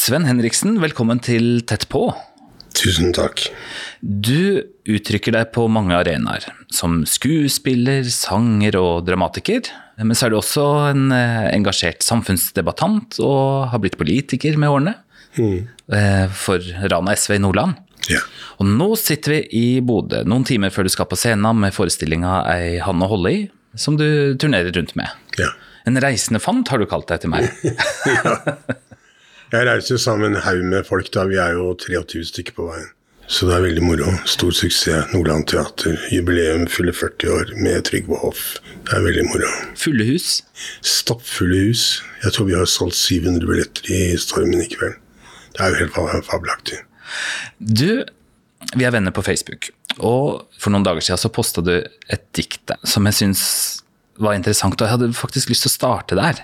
Sven Henriksen, velkommen til Tett på. Tusen takk. Du uttrykker deg på mange arenaer, som skuespiller, sanger og dramatiker. Men så er du også en eh, engasjert samfunnsdebattant og har blitt politiker med årene. Mm. For Rana SV i Nordland. Ja. Og nå sitter vi i Bodø, noen timer før du skal på scenen med forestillinga Ei Hanne i, som du turnerer rundt med. ja. En reisende fant har du kalt deg til meg. Jeg reiser sammen en haug med folk, da. Vi er jo 23 stykker på veien. Så det er veldig moro. Stor suksess. Nordland Teater. Jubileum fyller 40 år med Trygve Hoff. Det er veldig moro. Fulle hus. Stappfulle hus. Jeg tror vi har solgt 700 billetter i Stormen i kveld. Det er jo helt fabelaktig. Du, vi er venner på Facebook, og for noen dager siden så posta du et dikt som jeg syns var interessant, og jeg hadde faktisk lyst til å starte der.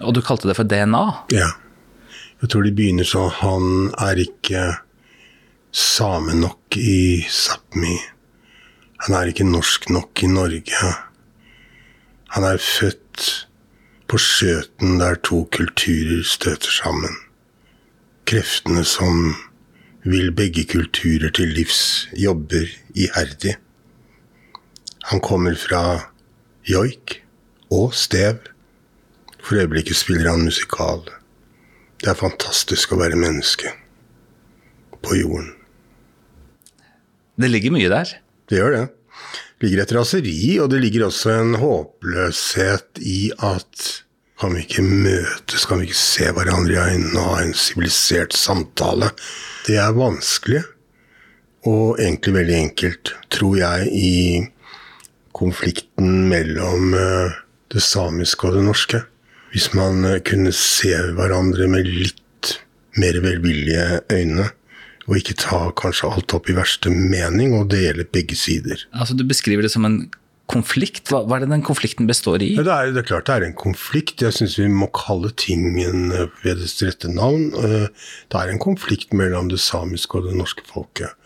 Og du kalte det for DNA. Ja. Jeg tror de begynner sånn Han er ikke same nok i Sápmi. Han er ikke norsk nok i Norge. Han er født på skjøten der to kulturer støter sammen. Kreftene som vil begge kulturer til livs, jobber iherdig. Han kommer fra joik og stev. For øyeblikket spiller han musikal. Det er fantastisk å være menneske på jorden. Det ligger mye der. Det gjør det. Det ligger et raseri, og det ligger også en håpløshet i at kan vi ikke møtes, kan vi ikke se hverandre i øynene og ha en sivilisert samtale? Det er vanskelig, og egentlig veldig enkelt, tror jeg, i konflikten mellom eh, det samiske og det norske. Hvis man eh, kunne se hverandre med litt mer velvillige øyne, og ikke ta kanskje alt opp i verste mening, og dele begge sider. Altså, du beskriver det som en konflikt. Hva, hva er det den konflikten består i? Ja, det, er, det er klart det er en konflikt. Jeg syns vi må kalle tingen eh, ved dets rette navn. Eh, Det er en konflikt mellom det samiske og det norske folket.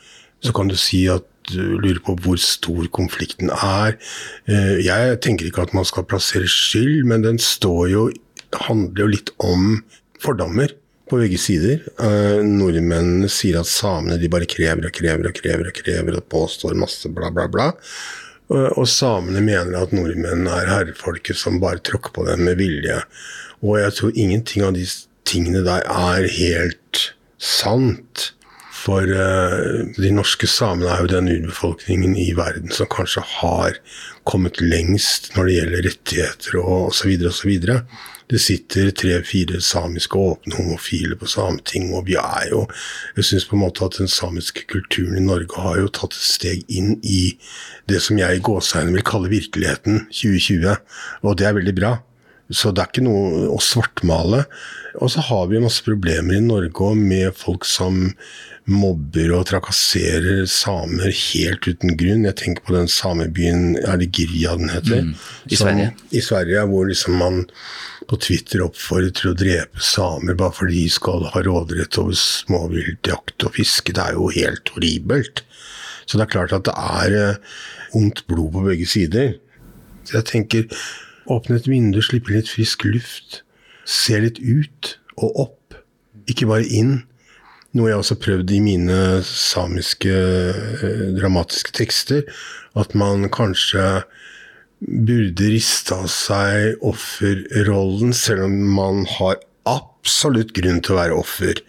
Så kan du si at lurer på hvor stor konflikten er. Eh, Jeg tenker ikke at man skal plassere skyld, men den står jo handler jo litt om fordommer på begge sider. Eh, Nordmennene sier at samene de bare krever og krever og krever og krever og påstår masse bla, bla, bla. Og og samene mener at nordmenn er herrefolket som bare tråkker på dem med vilje. Og jeg tror ingenting av de tingene der er helt sant. For eh, de norske samene er jo den urbefolkningen i verden som kanskje har kommet lengst når det gjelder rettigheter og osv. osv. Det sitter tre-fire samiske åpne homofile på Sametinget, og vi er jo Jeg syns på en måte at den samiske kulturen i Norge har jo tatt et steg inn i det som jeg i gåseøynene vil kalle virkeligheten 2020, og det er veldig bra. Så det er ikke noe å svartmale. Og så har vi masse problemer i Norge med folk som mobber og trakasserer samer helt uten grunn. Jeg tenker på den samebyen, er det Girja den heter? i Som- Sverige. I Sverige, hvor liksom man på Twitter oppfordrer til å drepe samer bare fordi de skal ha råderett over småviltjakt og fiske. Det er jo helt horribelt. Så det er klart at det er eh, ondt blod på begge sider. Så jeg tenker, åpne et vindu, slippe litt frisk luft. Se litt ut og opp, ikke bare inn. Noe jeg også har prøvd i mine samiske eh, dramatiske tekster. At man kanskje burde riste av seg offerrollen, selv om man har absolutt grunn til å være offer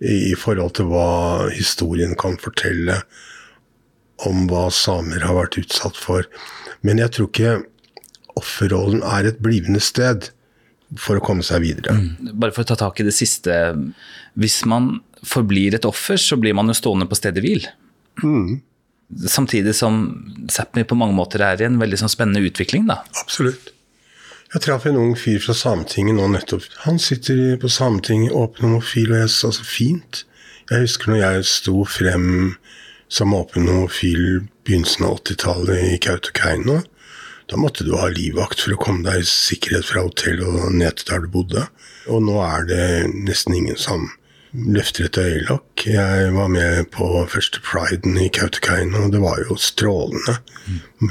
i forhold til hva historien kan fortelle om hva samer har vært utsatt for. Men jeg tror ikke offerrollen er et blivende sted for å komme seg videre. Bare for å ta tak i det siste. Hvis man forblir et offer, så blir man jo stående på stedet hvil. Samtidig som Sápmi på mange måter er i en veldig sånn spennende utvikling. da. Absolutt. Jeg traff en ung fyr fra Sametinget nå nettopp. Han sitter på Sametinget, åpen homofil, og jeg sa så fint. Jeg husker når jeg sto frem som åpen homofil begynnelsen av 80-tallet i Kautokeino. Da måtte du ha livvakt for å komme deg i sikkerhet fra hotell og ned til der du bodde. Og nå er det nesten ingen som løfter et øyelokk. Jeg var med på første priden i Kautokeino, og det var jo strålende.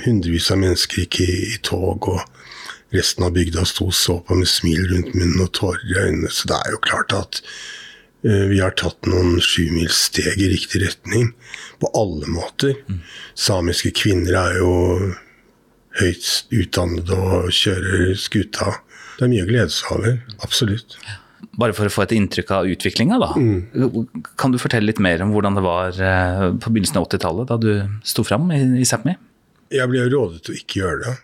Hundrevis av mennesker gikk i, i tog, og resten av bygda sto og så på med smil rundt munnen og tårer i øynene. Så det er jo klart at uh, Vi har tatt noen sjumilssteg i riktig retning på alle måter. Samiske kvinner er jo høyt utdannede og kjører skuta. Det er mye å glede seg over. Absolutt. Bare for å få et inntrykk av utviklinga, da. Kan du fortelle litt mer om hvordan det var eh, på begynnelsen av 80-tallet, da du sto fram i, i Sápmi? Jeg ble rådet til å ikke gjøre det.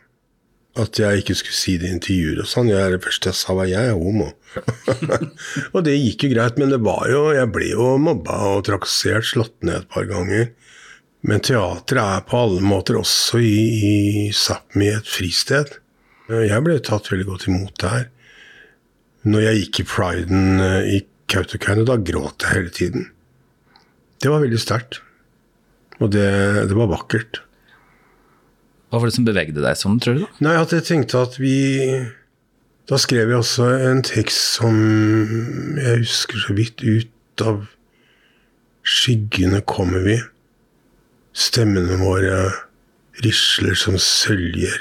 At jeg ikke skulle si det i intervjuer og sånn. Det første jeg sa var jeg er homo. og det gikk jo greit, men det var jo Jeg ble jo mobba og trakassert, slått ned et par ganger. Men teatret er på alle måter også i, i Sápmi et fristed. Jeg ble tatt veldig godt imot der. Når jeg gikk i priden eh, i Kautokeino, da gråt jeg hele tiden. Det var veldig sterkt. Og det, det var vakkert. Hva var det som bevegde deg sånn, tror du? da? Nei, at jeg tenkte at vi Da skrev jeg også en tekst som jeg husker så vidt ut av Skyggene kommer vi. Stemmene våre risler som søljer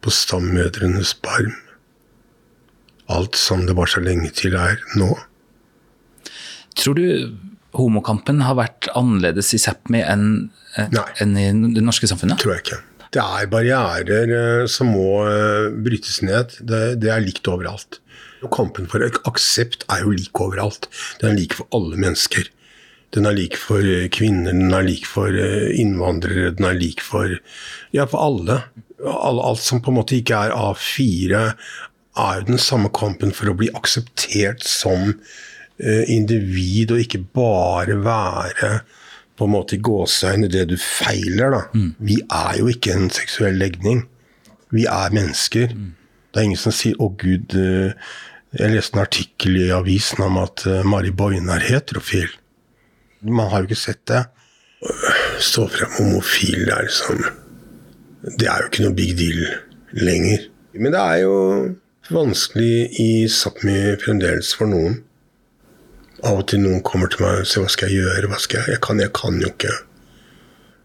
på stammødrenes barm. Alt som det var så lenge til er nå. Tror du homokampen har vært annerledes i Sápmi enn eh, enn i det norske samfunnet? Tror jeg ikke. Det er barrierer eh, som må eh, brytes ned. Det, det er likt overalt. Kampen for aksept er jo lik overalt. Den er lik for alle mennesker. Den er lik for kvinner, den er lik for innvandrere, den er lik for Ja, for alle. Alt som på en måte ikke er A4, er jo den samme kampen for å bli akseptert som eh, individ, og ikke bare være på en måte i gåseøyne det du feiler. da. Vi er jo ikke en seksuell legning. Vi er mennesker. Det er ingen som sier 'Å, Gud'. eh, Jeg leste en artikkel i avisen om at eh, Mari er heterofil. Man har jo ikke sett det. Stå frem homofil det er liksom Det er jo ikke noe big deal lenger. Men det er jo vanskelig i Sápmi fremdeles for noen. Av og til noen kommer til meg og sier 'hva skal jeg gjøre', hva skal jeg Jeg kan, jeg kan jo ikke.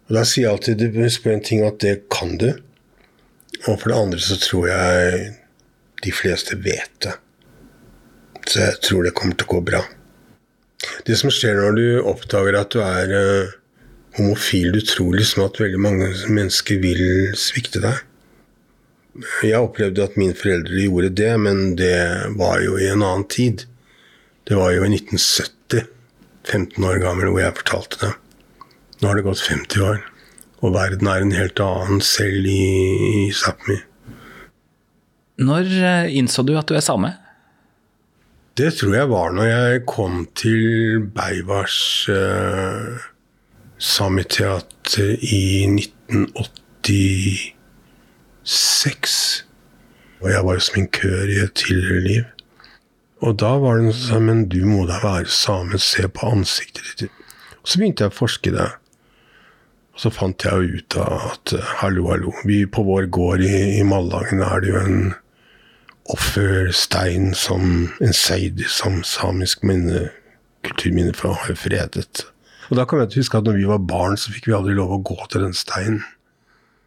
Og da sier jeg alltid på en ting at det kan du. Og for det andre så tror jeg de fleste vet det. Så jeg tror det kommer til å gå bra. Det som skjer når du oppdager at du er eh, homofil, du tror liksom at veldig mange mennesker vil svikte deg. Jeg opplevde at mine foreldre gjorde det, men det var jo i en annen tid. Det var jo i 1970, 15 år gammel, hvor jeg fortalte det. Nå har det gått 50 år, og verden er en helt annen selv i, i Sápmi. Når eh, innså du at du er same? Det tror jeg var når jeg kom til Beivars uh, Samiteater i 1986. Og jeg var jo sminkør i et tidligere liv. Og da var det noen som sa men du må da være same, se på ansiktet ditt. Og så begynte jeg å forske det. Og så fant jeg jo ut av at eh, hallo, hallo, vi på vår gård i, i Mallagen er det jo en offerstein som en seidi som samisk minne, kulturminne for å ha fredet. Og da kan jeg huske at når vi var barn, så fikk vi aldri lov å gå til den steinen.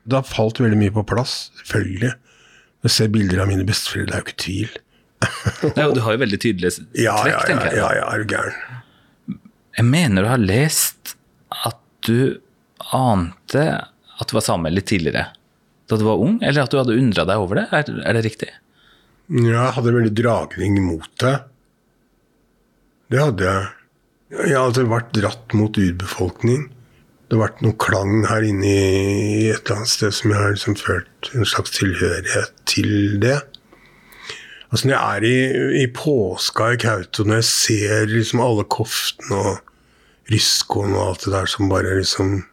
Da falt veldig mye på plass, selvfølgelig. Når jeg ser bilder av mine besteforeldre, det er jo ikke tvil. Nei, og du har jo veldig tydelige trekk, Ja, ja, ja, tenker jeg. ja, ja, er du gæren. Jeg mener du har lest at du ante at du var same litt tidligere. Da du var ung, eller at du hadde undra deg over det? Er, er det riktig? Ja, jeg hadde veldig dragning mot det. Det hadde jeg. Jeg hadde vært dratt mot urbefolkning. Det har vært noe klang her inne i et eller annet sted som jeg har liksom følt en slags tilhørighet til det. Altså Når jeg er i, i påska i Kautokeino, når jeg ser liksom alle koftene og ryskoen og alt det der som bare liksom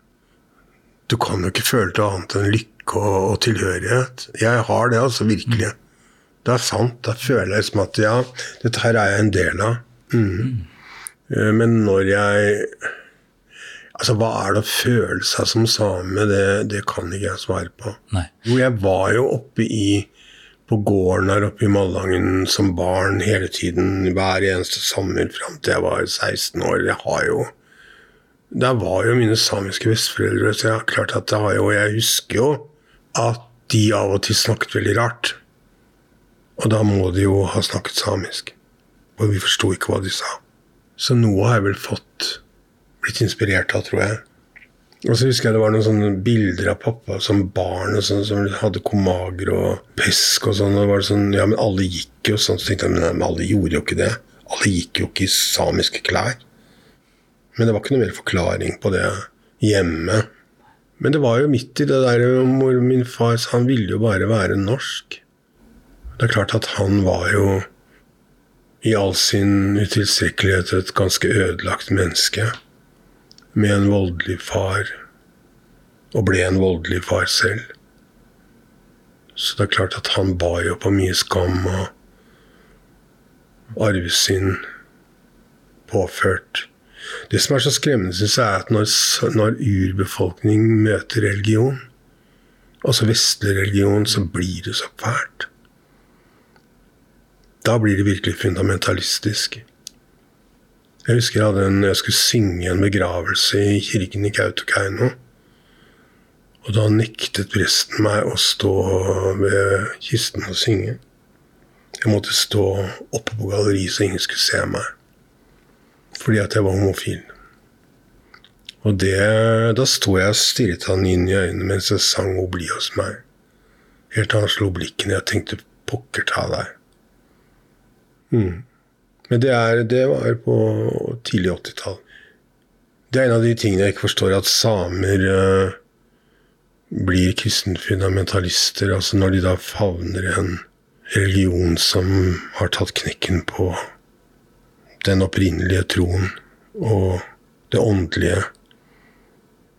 Du kan jo ikke føle til annet enn lykke og, og tilhørighet. Jeg har det, altså, virkelig. Det er sant. Da føler jeg liksom at ja, dette her er jeg en del av. Mm. Eh, Men når jeg Altså, hva er det å føle seg som same? Det, det kan ikke jeg svare på. Nei. Jo, jeg var jo oppe i på gården her oppe i Malangen som barn hele tiden, hver eneste sommer fram til jeg var 16 år. Jeg har jo Der var jo mine samiske besteforeldre, så jeg har klart at det har jo Jeg husker jo at de av og til snakket veldig rart. Og da må de jo ha snakket samisk. Og vi forsto ikke hva de sa. Så noe har jeg vel fått blitt inspirert av, tror jeg. Og så husker jeg det var noen sånne bilder av pappa som barn og sånn, som hadde komager og pesk og sånn. Og det sånn, ja, men alle gikk jo sånn. Så tenkte jeg, men, nei, men alle gjorde jo ikke det. Alle gikk jo ikke i samiske klær. Men det var ikke noe mer forklaring på det hjemme. Men det var jo midt i det der hvor min far sa han ville jo bare være norsk. Det er klart at han var jo i all sin utilstrekkelighet et ganske ødelagt menneske med en voldelig far, og ble en voldelig far selv. Så det er klart at han ba jo på mye skam og arvesynd påført. Det som er så skremmende, syns jeg, er at når, når urbefolkning møter religion, altså vestlig religion, så blir det så fælt. Da blir det virkelig fundamentalistisk. Jeg husker jeg, hadde en, jeg skulle synge en begravelse i kirken i Kautokeino. Og da nektet presten meg å stå ved kisten og synge. Jeg måtte stå oppe på galleriet så ingen skulle se meg. Fordi at jeg var homofil. Og det, da sto jeg og stirret han inn i øynene mens jeg sang 'O bli hos meg'. Helt til han slo blikken. Jeg tenkte 'pokker ta deg'. Mm. Men det, er, det var på tidlig 80-tall. Det er en av de tingene jeg ikke forstår, at samer uh, blir kristenfundamentalister. Altså når de da favner en religion som har tatt knekken på den opprinnelige troen og det åndelige.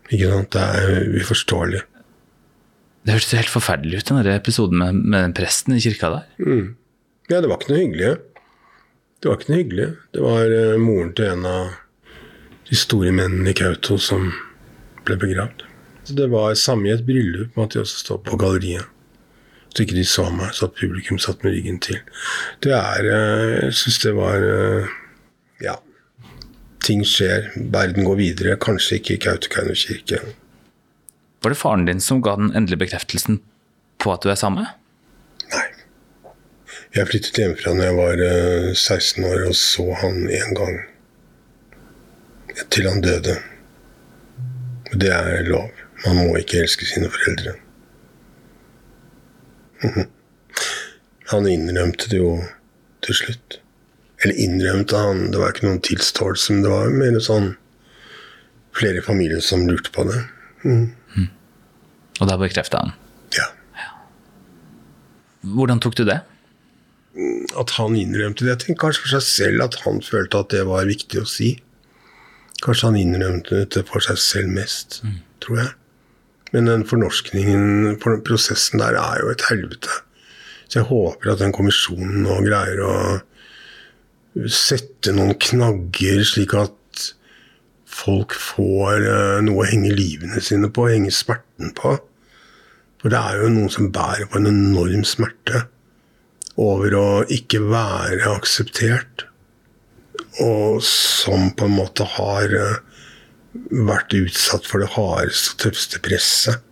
Ikke sant? Det er uforståelig. Det hørtes helt forferdelig ut, den episoden med, med presten i kirka der. Mm. Ja, det var ikke noe hyggelig. Det var ikke noe hyggelig. Det var uh, moren til en av de store mennene i Kautokeino som ble begravd. Så det var samme i et bryllup, med at de også stå på galleriet. Så ikke de så meg, så at publikum satt med ryggen til. Det er uh, Jeg syns det var uh, Ja. Ting skjer. Verden går videre. Kanskje ikke i Kautokeino kirke. Var det faren din som ga den endelige bekreftelsen på at du er same? Jeg flyttet hjemmefra da jeg var 16 eh, år, og så han én gang. Til han døde. Det er lov. Man må ikke elske sine foreldre. Han innrømte det jo til slutt. Eller innrømte han, det var ikke noen tilståelse, men det var mer sånn flere familier som lurte på det. Mm. Mm. Og da bekrefta han? Ja. ja. Hvordan tok du det? At han innrømte det. Jeg tenker kanskje for seg selv at han følte at det var viktig å si. Kanskje han innrømte det for seg selv mest, mm. tror jeg. Men den fornorskningen, for prosessen der, er jo et helvete. Så jeg håper at den kommisjonen nå greier å sette noen knagger, slik at folk får uh, noe å henge livene sine på, henge smerten på. For det er jo noen som bærer på en enorm smerte over å ikke være akseptert. Og som på en måte har eh, vært utsatt for det hardeste og tøffeste presset.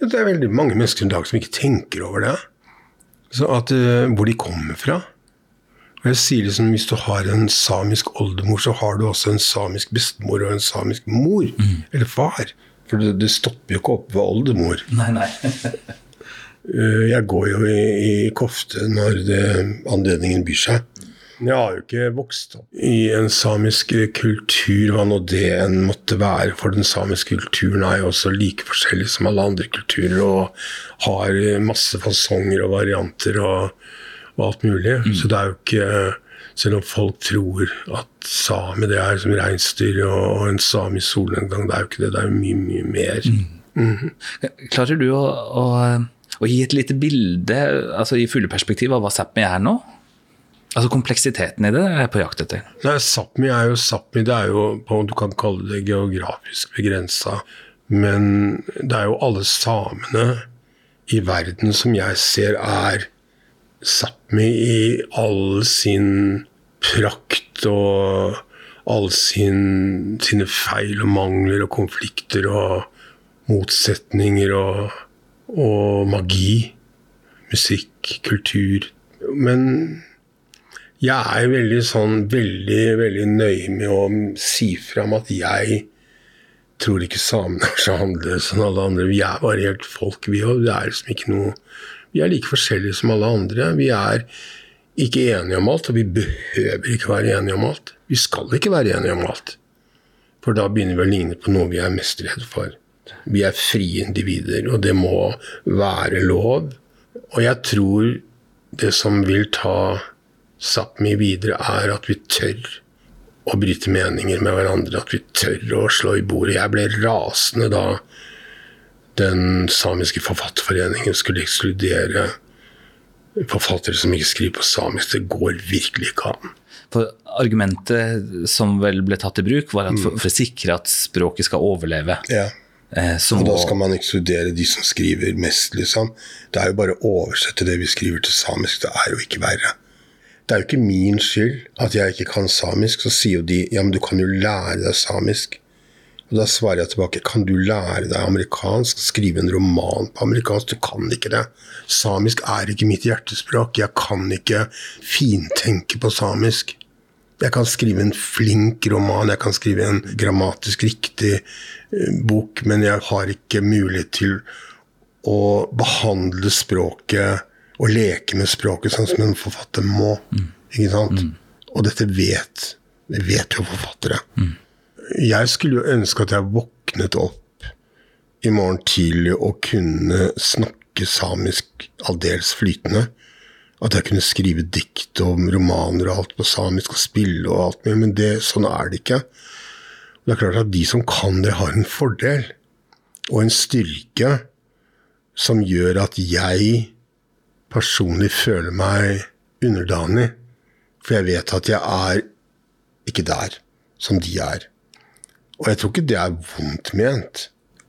Det er veldig mange mennesker i dag som ikke tenker over det. At, uh, hvor de kommer fra. Og jeg sier liksom, Hvis du har en samisk oldemor, så har du også en samisk bestemor og en samisk mor. Mm. Eller far. For det, det, stopper jo ikke opp ved oldemor. Nei, nei. Eh, jeg går jo i, i kofte når det, anledningen byr seg. Jeg har jo ikke vokst opp i en samisk kultur, hva nå det enn måtte være. For den samiske kulturen er jo også like forskjellig som alle andre kulturer og har masse fasonger og varianter og, og alt mulig. Mm. Så det er jo ikke Selv om folk tror at same det er som reinsdyr og en samisk solnedgang, det er jo ikke det. Det er jo mye, mye mer. Mm. Mm. Klarer du å, å og gi et lite bilde altså i fugleperspektiv av hva Sápmi er nå? Altså Kompleksiteten i det er jeg på jakt etter. Nei, Sápmi er jo Sápmi. Det er jo Du kan kalle det geografisk begrensa. Men det er jo alle samene i verden som jeg ser er Sápmi i all sin prakt og alle sin, sine feil og mangler og konflikter og motsetninger og og magi. Musikk, kultur. Men Jeg er veldig sånn veldig, veldig nøye med å si fram at jeg tror ikke samene er så annerledes enn alle andre. Vi er bare folk, vi òg. Det er liksom ikke noe Vi er like forskjellige som alle andre. Vi er ikke enige om alt, og vi behøver ikke være enige om alt. Vi skal ikke være enige om alt. For da begynner vi å ligne på noe vi er mest redd for. Vi er frie individer, og det må være lov. Og jeg tror det som vil ta Sápmi videre, er at vi tør å bryte meninger med hverandre. At vi tør å slå i bordet. Jeg ble rasende da den samiske forfatterforeningen skulle ekskludere forfattere som ikke skriver på samisk. Det går virkelig ikke an. For Argumentet som vel ble tatt i bruk, var at for, for å sikre at språket skal overleve, Ja. Eh, Og da skal man ekskludere de som skriver mest, liksom. Det er jo bare å oversette det vi skriver til samisk. Det er jo ikke verre. Det er jo ikke min skyld at jeg ikke kan samisk. Så sier jo de ja, men du kan jo lære deg samisk. Og da svarer jeg tilbake kan du lære deg amerikansk? Skrive en roman på amerikansk? Du kan ikke det. Samisk er ikke mitt hjertespråk. Jeg kan ikke fintenke på samisk. Jeg kan skrive en flink roman, jeg kan skrive en grammatisk riktig eh, bok, men jeg har ikke mulighet til å behandle språket og leke med språket sånn som en forfatter må. Ikke sant? Og dette vet, det vet jo forfattere. Jeg skulle jo ønske at jeg våknet opp i morgen tidlig og kunne snakke samisk aldeles flytende. At jeg kunne skrive dikt og romaner og alt på samisk og spille og alt mulig, men det, sånn er det ikke. Det er klart at de som kan det, har en fordel og en styrke som gjør at jeg personlig føler meg underdanig. For jeg vet at jeg er ikke der som de er. Og jeg tror ikke det er vondt ment.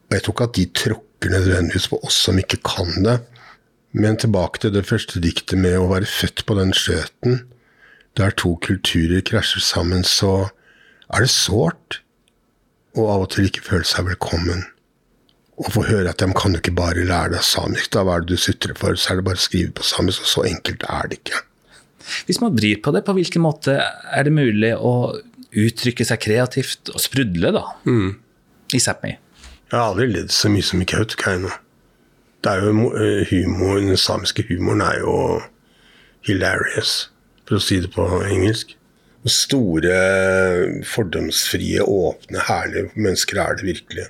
Og jeg tror ikke at de tråkker nødvendigvis på oss som ikke kan det. Men tilbake til det første diktet med å være født på den skjøten. Der to kulturer krasjer sammen, så er det sårt. Og av og til ikke føle seg velkommen. Og få høre at de kan jo ikke bare lære deg samisk, da hva er det du sutrer for? Så er det bare å skrive på samisk, og så enkelt er det ikke. Hvis man vrir på det, på hvilken måte er det mulig å uttrykke seg kreativt og sprudle, da? I Sápmi. Jeg har aldri ledd så mye som i Kautokeino. Det er jo eh, humor, Den samiske humoren er jo hilarious, for å si det på engelsk. Store, fordomsfrie, åpne, herlige mennesker er det virkelig.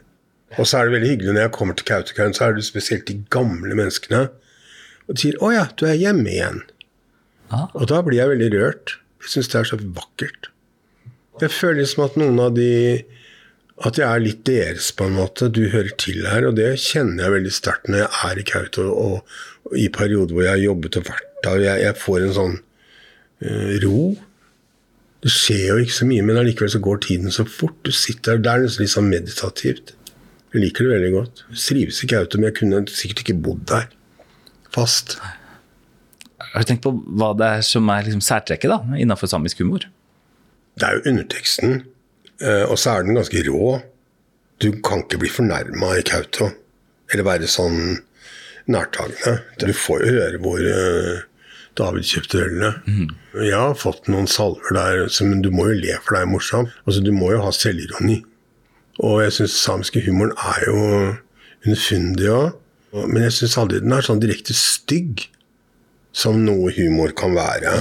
Og så er det veldig hyggelig når jeg kommer til Kautokeino, så er det spesielt de gamle menneskene. Og de sier 'Å ja, du er hjemme igjen'. Ah. Og da blir jeg veldig rørt. Jeg syns det er så vakkert. Jeg føler liksom at noen av de At jeg er litt deres, på en måte. Du hører til her, og det kjenner jeg veldig sterkt når jeg er i Kautokeino og, og i perioder hvor jeg har jobbet og vært der. Jeg, jeg får en sånn uh, ro. Det skjer jo ikke så mye, men allikevel så går tiden så fort. Du sitter der, Det er nesten litt sånn meditativt. Jeg liker det veldig godt. Jeg trives i Kautokeino, men jeg kunne sikkert ikke bodd der fast. Har du tenkt på hva det er som er liksom særtrekket da, innenfor samisk humor? Det er jo underteksten, og så er den ganske rå. Du kan ikke bli fornærma i Kautokeino, eller være sånn nærtagende. Du får jo høre hvor eh, David kjøpte ølene. Jeg har fått noen salver der, men du må jo le, for det er morsomt. Altså, du må jo ha selvironi. Og jeg syns samiske humoren er jo underfundig òg. Men jeg syns aldri den er sånn direkte stygg, som noe humor kan være.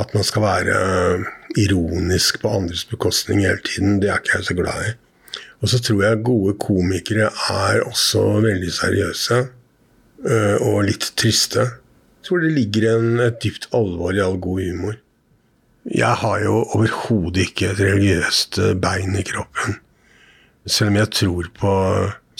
At man skal være ironisk på andres bekostning hele tiden, det er ikke jeg så glad i. Og så tror jeg gode komikere er også veldig seriøse. øh, Og litt triste. Jeg tror det ligger en, et dypt alvor i all god humor. Jeg har jo overhodet ikke et religiøst øh, bein i kroppen. Selv om jeg tror på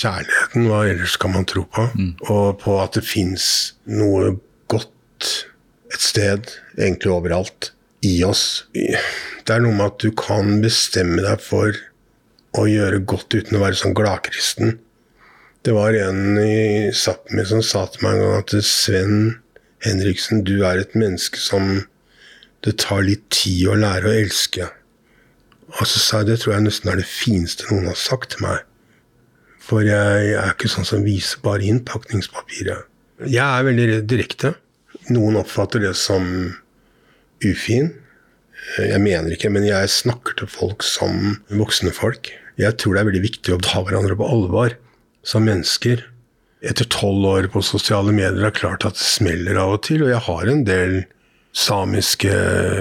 kjærligheten, hva ellers kan man tro på? Og på at det fins noe godt et sted, egentlig overalt, i oss. Det er noe med at du kan bestemme deg for å gjøre godt uten å være sånn gladkristen. Det var en i Sápmi som sa til meg en gang at Sven Henriksen, du er et menneske som det tar litt tid å lære å elske. Og så sa jeg det tror jeg nesten er det fineste noen har sagt til meg. For jeg er ikke sånn som viser bare innpakningspapiret. Jeg er veldig direkte. Noen oppfatter det som ufin. Jeg mener ikke, men jeg snakker til folk som voksne folk. Jeg tror det er veldig viktig å ta hverandre på alvor som mennesker. Etter tolv år på sosiale medier er det klart at det smeller av og til, og jeg har en del samiske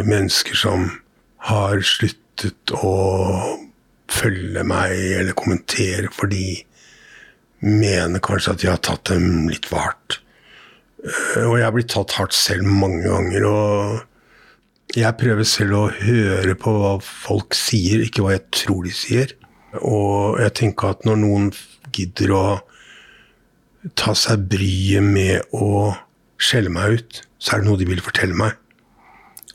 mennesker som har sluttet å følge meg eller kommentere fordi mener kanskje at jeg har tatt dem litt for hardt. Eh, og jeg har blitt tatt hardt selv mange ganger. Og jeg prøver selv å høre på hva folk sier, ikke hva jeg tror de sier. Og jeg tenker at når noen gidder å ta seg bryet med å skjelle meg ut, så er det noe de vil fortelle meg.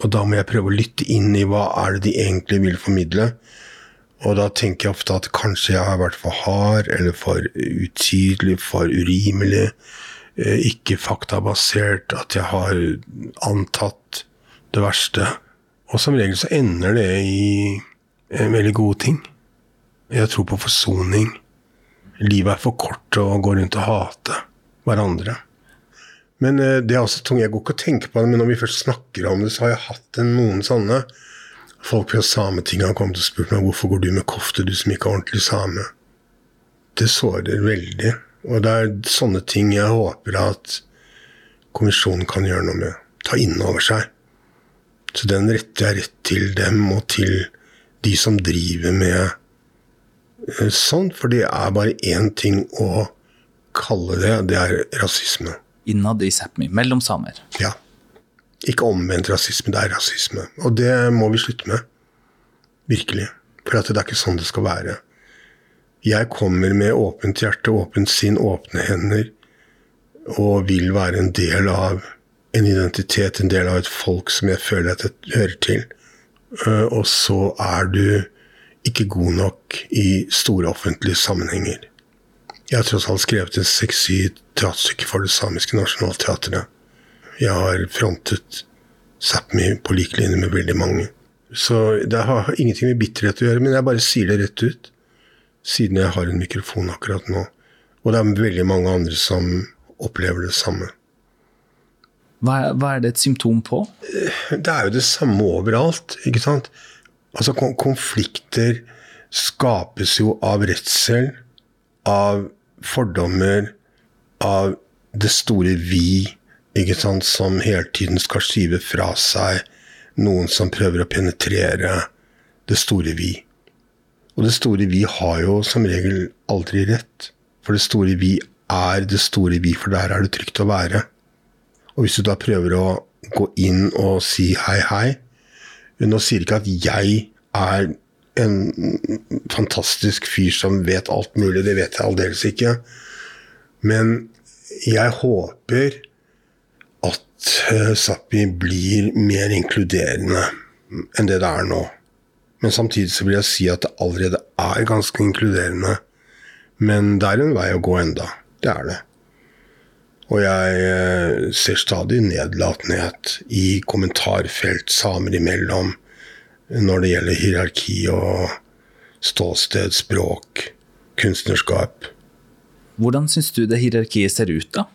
Og da må jeg prøve å lytte inn i hva er det de egentlig vil formidle. Og da tenker jeg ofte at kanskje jeg har vært for hard, eller for utydelig, for urimelig. Eh, ikke faktabasert. At jeg har antatt det verste. Og som regel så ender det i en veldig gode ting. Jeg tror på forsoning. Livet er for kort til å gå rundt og hate hverandre. Men eh, det er også tungt. Jeg går ikke og tenker på det, men når vi først snakker om det, så har jeg hatt noen sånne Folk fra Sametinget har kommet og spurt meg hvorfor går du med kofte, du som ikke er ordentlig same. Det sårer veldig. Og det er sånne ting jeg håper at kommisjonen kan gjøre noe med. Ta inn over seg. Så den retter jeg rett til dem og til de som driver med eh, sånn. For det er bare én ting å kalle det, det er rasisme. Innad i Sápmi, mellom samer. Ja. Ikke omvendt rasisme, det er rasisme. Og det må vi slutte med. Virkelig. For det er ikke sånn det skal være. Jeg kommer med åpent hjerte, åpent sinn, åpne hender og vil være en del av en identitet, en del av et folk som jeg føler at jeg hører til. Eh, og så er du ikke god nok i store offentlige sammenhenger. Jeg har tross alt skrevet en seks-syv for det samiske nasjonalteatret. Jeg har frontet Sápmi på lik linje med veldig mange. Så det har ingenting med bitterhet å gjøre, men jeg bare sier det rett ut. Siden jeg har en mikrofon akkurat nå. Og det er veldig mange andre som opplever det samme. Hva er, hva er det et symptom på? Det er jo det samme overalt, ikke sant. Altså, konflikter skapes jo av redsel, av fordommer, av det store vi ikke sant, som hele tiden skal skyve fra seg noen som prøver å penetrere det store vi. Og det store vi har jo som regel aldri rett. For det store vi er det store vi, for der er det trygt å være. Og hvis du da prøver å gå inn og si hei, hei Nå sier ikke at jeg er en fantastisk fyr som vet alt mulig, det vet jeg aldeles ikke. Men jeg håper Sápmi eh, blir mer inkluderende enn det det er nå. Men samtidig så vil jeg si at det allerede er ganske inkluderende. Men det er en vei å gå enda. Det er det. Og jeg eh, ser stadig nedlatenhet i kommentarfelt samer imellom når det gjelder hierarki og ståsted, språk, kunstnerskap. Hvordan syns du det hierarkiet ser ut, da?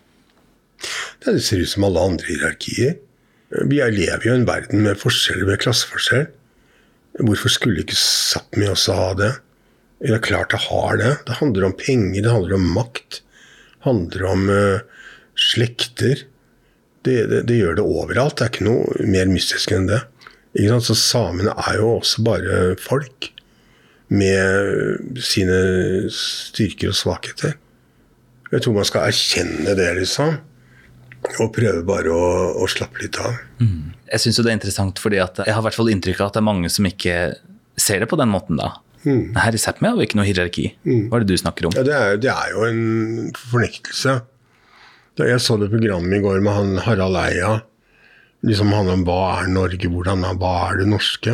Det ser ut som alle andre hierarkier. Vi lever jo i en verden med forskjell ved klasseforskjell. Hvorfor skulle ikke Sápmi også ha det? Det er klart det har det. Det handler om penger, det handler om makt. Det handler om uh, slekter. Det, det, det, gjør det overalt. Det er ikke noe mer mystisk enn det. Så samene er jo også bare folk. Med sine styrker og svakheter. Jeg tror man skal erkjenne det, liksom. Og prøve bare å, å slappe litt av. Mm. Jeg syns det er interessant, fordi jeg har hvert fall inntrykk av at det er mange som ikke ser det på den måten da. Mm. Her i Sápmi har vi ikke noe hierarki. Mm. Hva er det du snakker om? Ja, det, er, det er jo en fornektelse. Da jeg så det programmet i går med han Harald Eia, liksom han om hva er Norge, hvordan er, hva er det norske?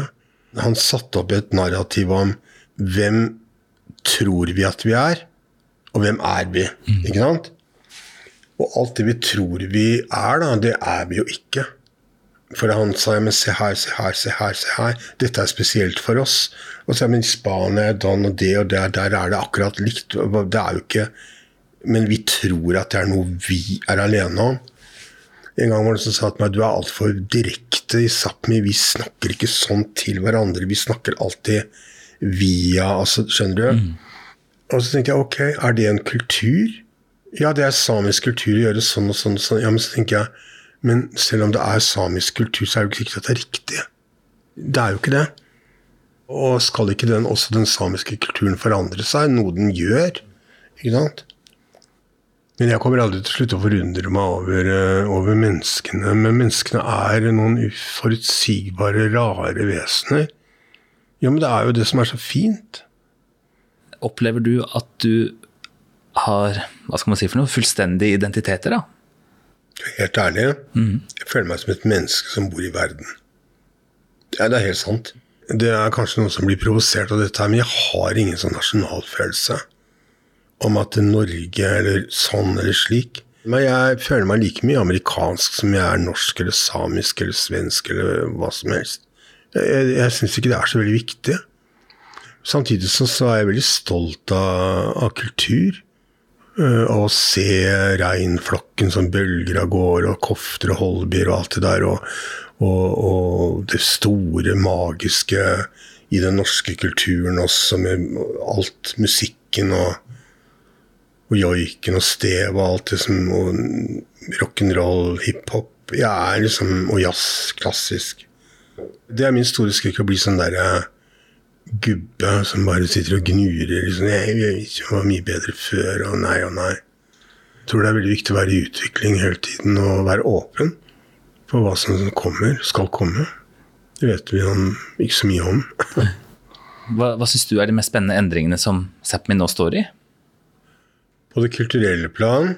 Han satte opp et narrativ om hvem tror vi at vi er, og hvem er vi? Mm. Ikke sant? Og alt det vi tror vi er, da, det er vi jo ikke. For han sa ja, men se her, se her, se her, se her. Dette er spesielt for oss. Og så men Spania dan og det og der, der er det akkurat likt. Det er jo ikke Men vi tror at det er noe vi er alene om. En gang var det som sa til meg du er altfor direkte i Sápmi. Vi snakker ikke sånn til hverandre. Vi snakker alltid via altså, Skjønner du? Mm. Og så tenkte jeg ok, er det en kultur? Ja, det er samisk kultur å gjøre sånn og sånn og sånn. Ja, Men så tenker jeg, men selv om det er samisk kultur, så er det jo ikke sikkert at det er riktig. Det er jo ikke det. Og skal ikke den, også den samiske kulturen forandre seg? Noe den gjør. Ikke sant? Men jeg kommer aldri til å slutte å forundre meg over, eh, over, menneskene. Men menneskene er noen uforutsigbare, rare vesener. Jo, men det er jo det som er så fint. Opplever du at du har hva skal man si for noe, fullstendige identiteter, da? Helt ærlig, mm. jeg føler meg som et menneske som bor i verden. Ja, det er helt sant. Det er kanskje noen som blir provosert av dette, men jeg har ingen sånn nasjonalfølelse om at Norge eller sånn eller slik. Men jeg føler meg like mye amerikansk som jeg er norsk eller samisk eller svensk eller hva som helst. Jeg, jeg, syns ikke det er så veldig viktig. Samtidig så, så er jeg veldig stolt av, av kultur. Uh, å se reinflokken som bølger av gårde, og kofter og holbier og alt det der. Og, og, og, det store, magiske i den norske kulturen også, med alt musikken og og joiken og stev og alt det som og rock'n'roll, hiphop. Jeg er liksom Og jazz, klassisk. Det er min store skrekk å bli sånn derre uh, gubbe som bare sitter og gnurer. Liksom, jeg, jeg var mye bedre før, og nei og nei. Jeg tror det er veldig viktig å være i utvikling hele tiden og være åpen for hva som kommer, skal komme. Det vet vi om, ikke så mye om. hva hva syns du er de mest spennende endringene som Sápmi nå står i? På det kulturelle plan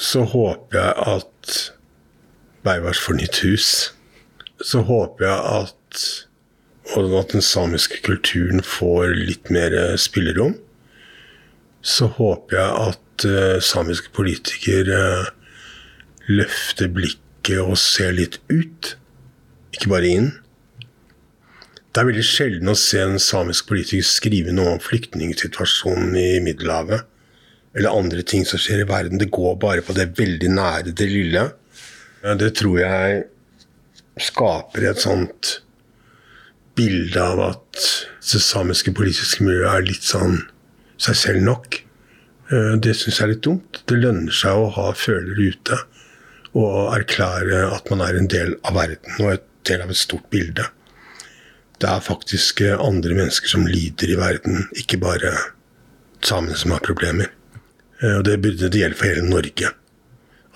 så håper jeg at Beivars får nytt hus. Så håper jeg at, at den samiske kulturen får litt mer spillerom. Så håper jeg at uh, samiske politikere uh, løfter blikket og ser litt ut, ikke bare inn. Det er veldig sjelden å se en samisk politiker skrive noe om flyktningsituasjonen i Middelhavet eller andre ting som skjer i verden. Det går bare på det veldig nære, det lille. Det tror jeg skaper et sånt bilde av at det samiske politiske miljøet er litt sånn seg selv nok. Eh, det syns jeg er litt dumt. Det lønner seg å ha følere ute og erklære at man er en del av verden og en del av et stort bilde. Det er faktisk andre mennesker som lider i verden, ikke bare samene som har problemer. Eh, og det burde det gjelde for hele Norge.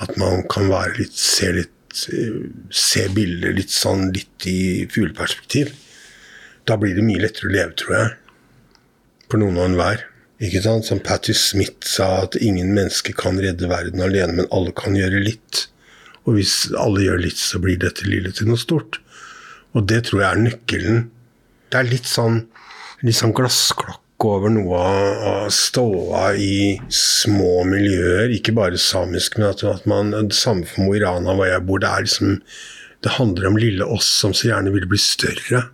At man kan litt, se litt eh, Se bilder litt sånn litt i fugleperspektiv. Da blir det mye lettere å leve, tror jeg. For noen og enhver. Ikke sant? Som Patti Smith sa, at ingen mennesker kan redde verden alene, men alle kan gjøre litt. Og hvis alle gjør litt, så blir dette lille til noe stort. Og det tror jeg er nøkkelen. Det er litt sånn, litt sånn glassklokke over noe av ståa i små miljøer, ikke bare samisk, men at, at man samme for Mo i Rana, hvor jeg bor. Det er liksom Det handler om lille oss som så gjerne vil bli større.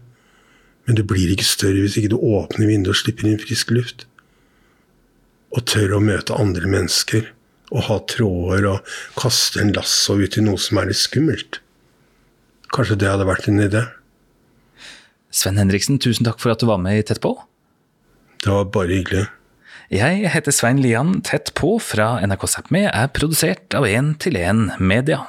Men du blir ikke større hvis ikke du åpner vinduet og slipper inn frisk luft. Og tør å møte andre mennesker. Og ha tråder og kaste en lasso ut i noe som er litt skummelt. Kanskje det hadde vært en idé. Sven Henriksen, tusen takk for at du var med i Tett på. Det var bare hyggelig. Jeg heter Svein Lian. Tett på fra NRK Sápmi er produsert av 1 til 1 Media.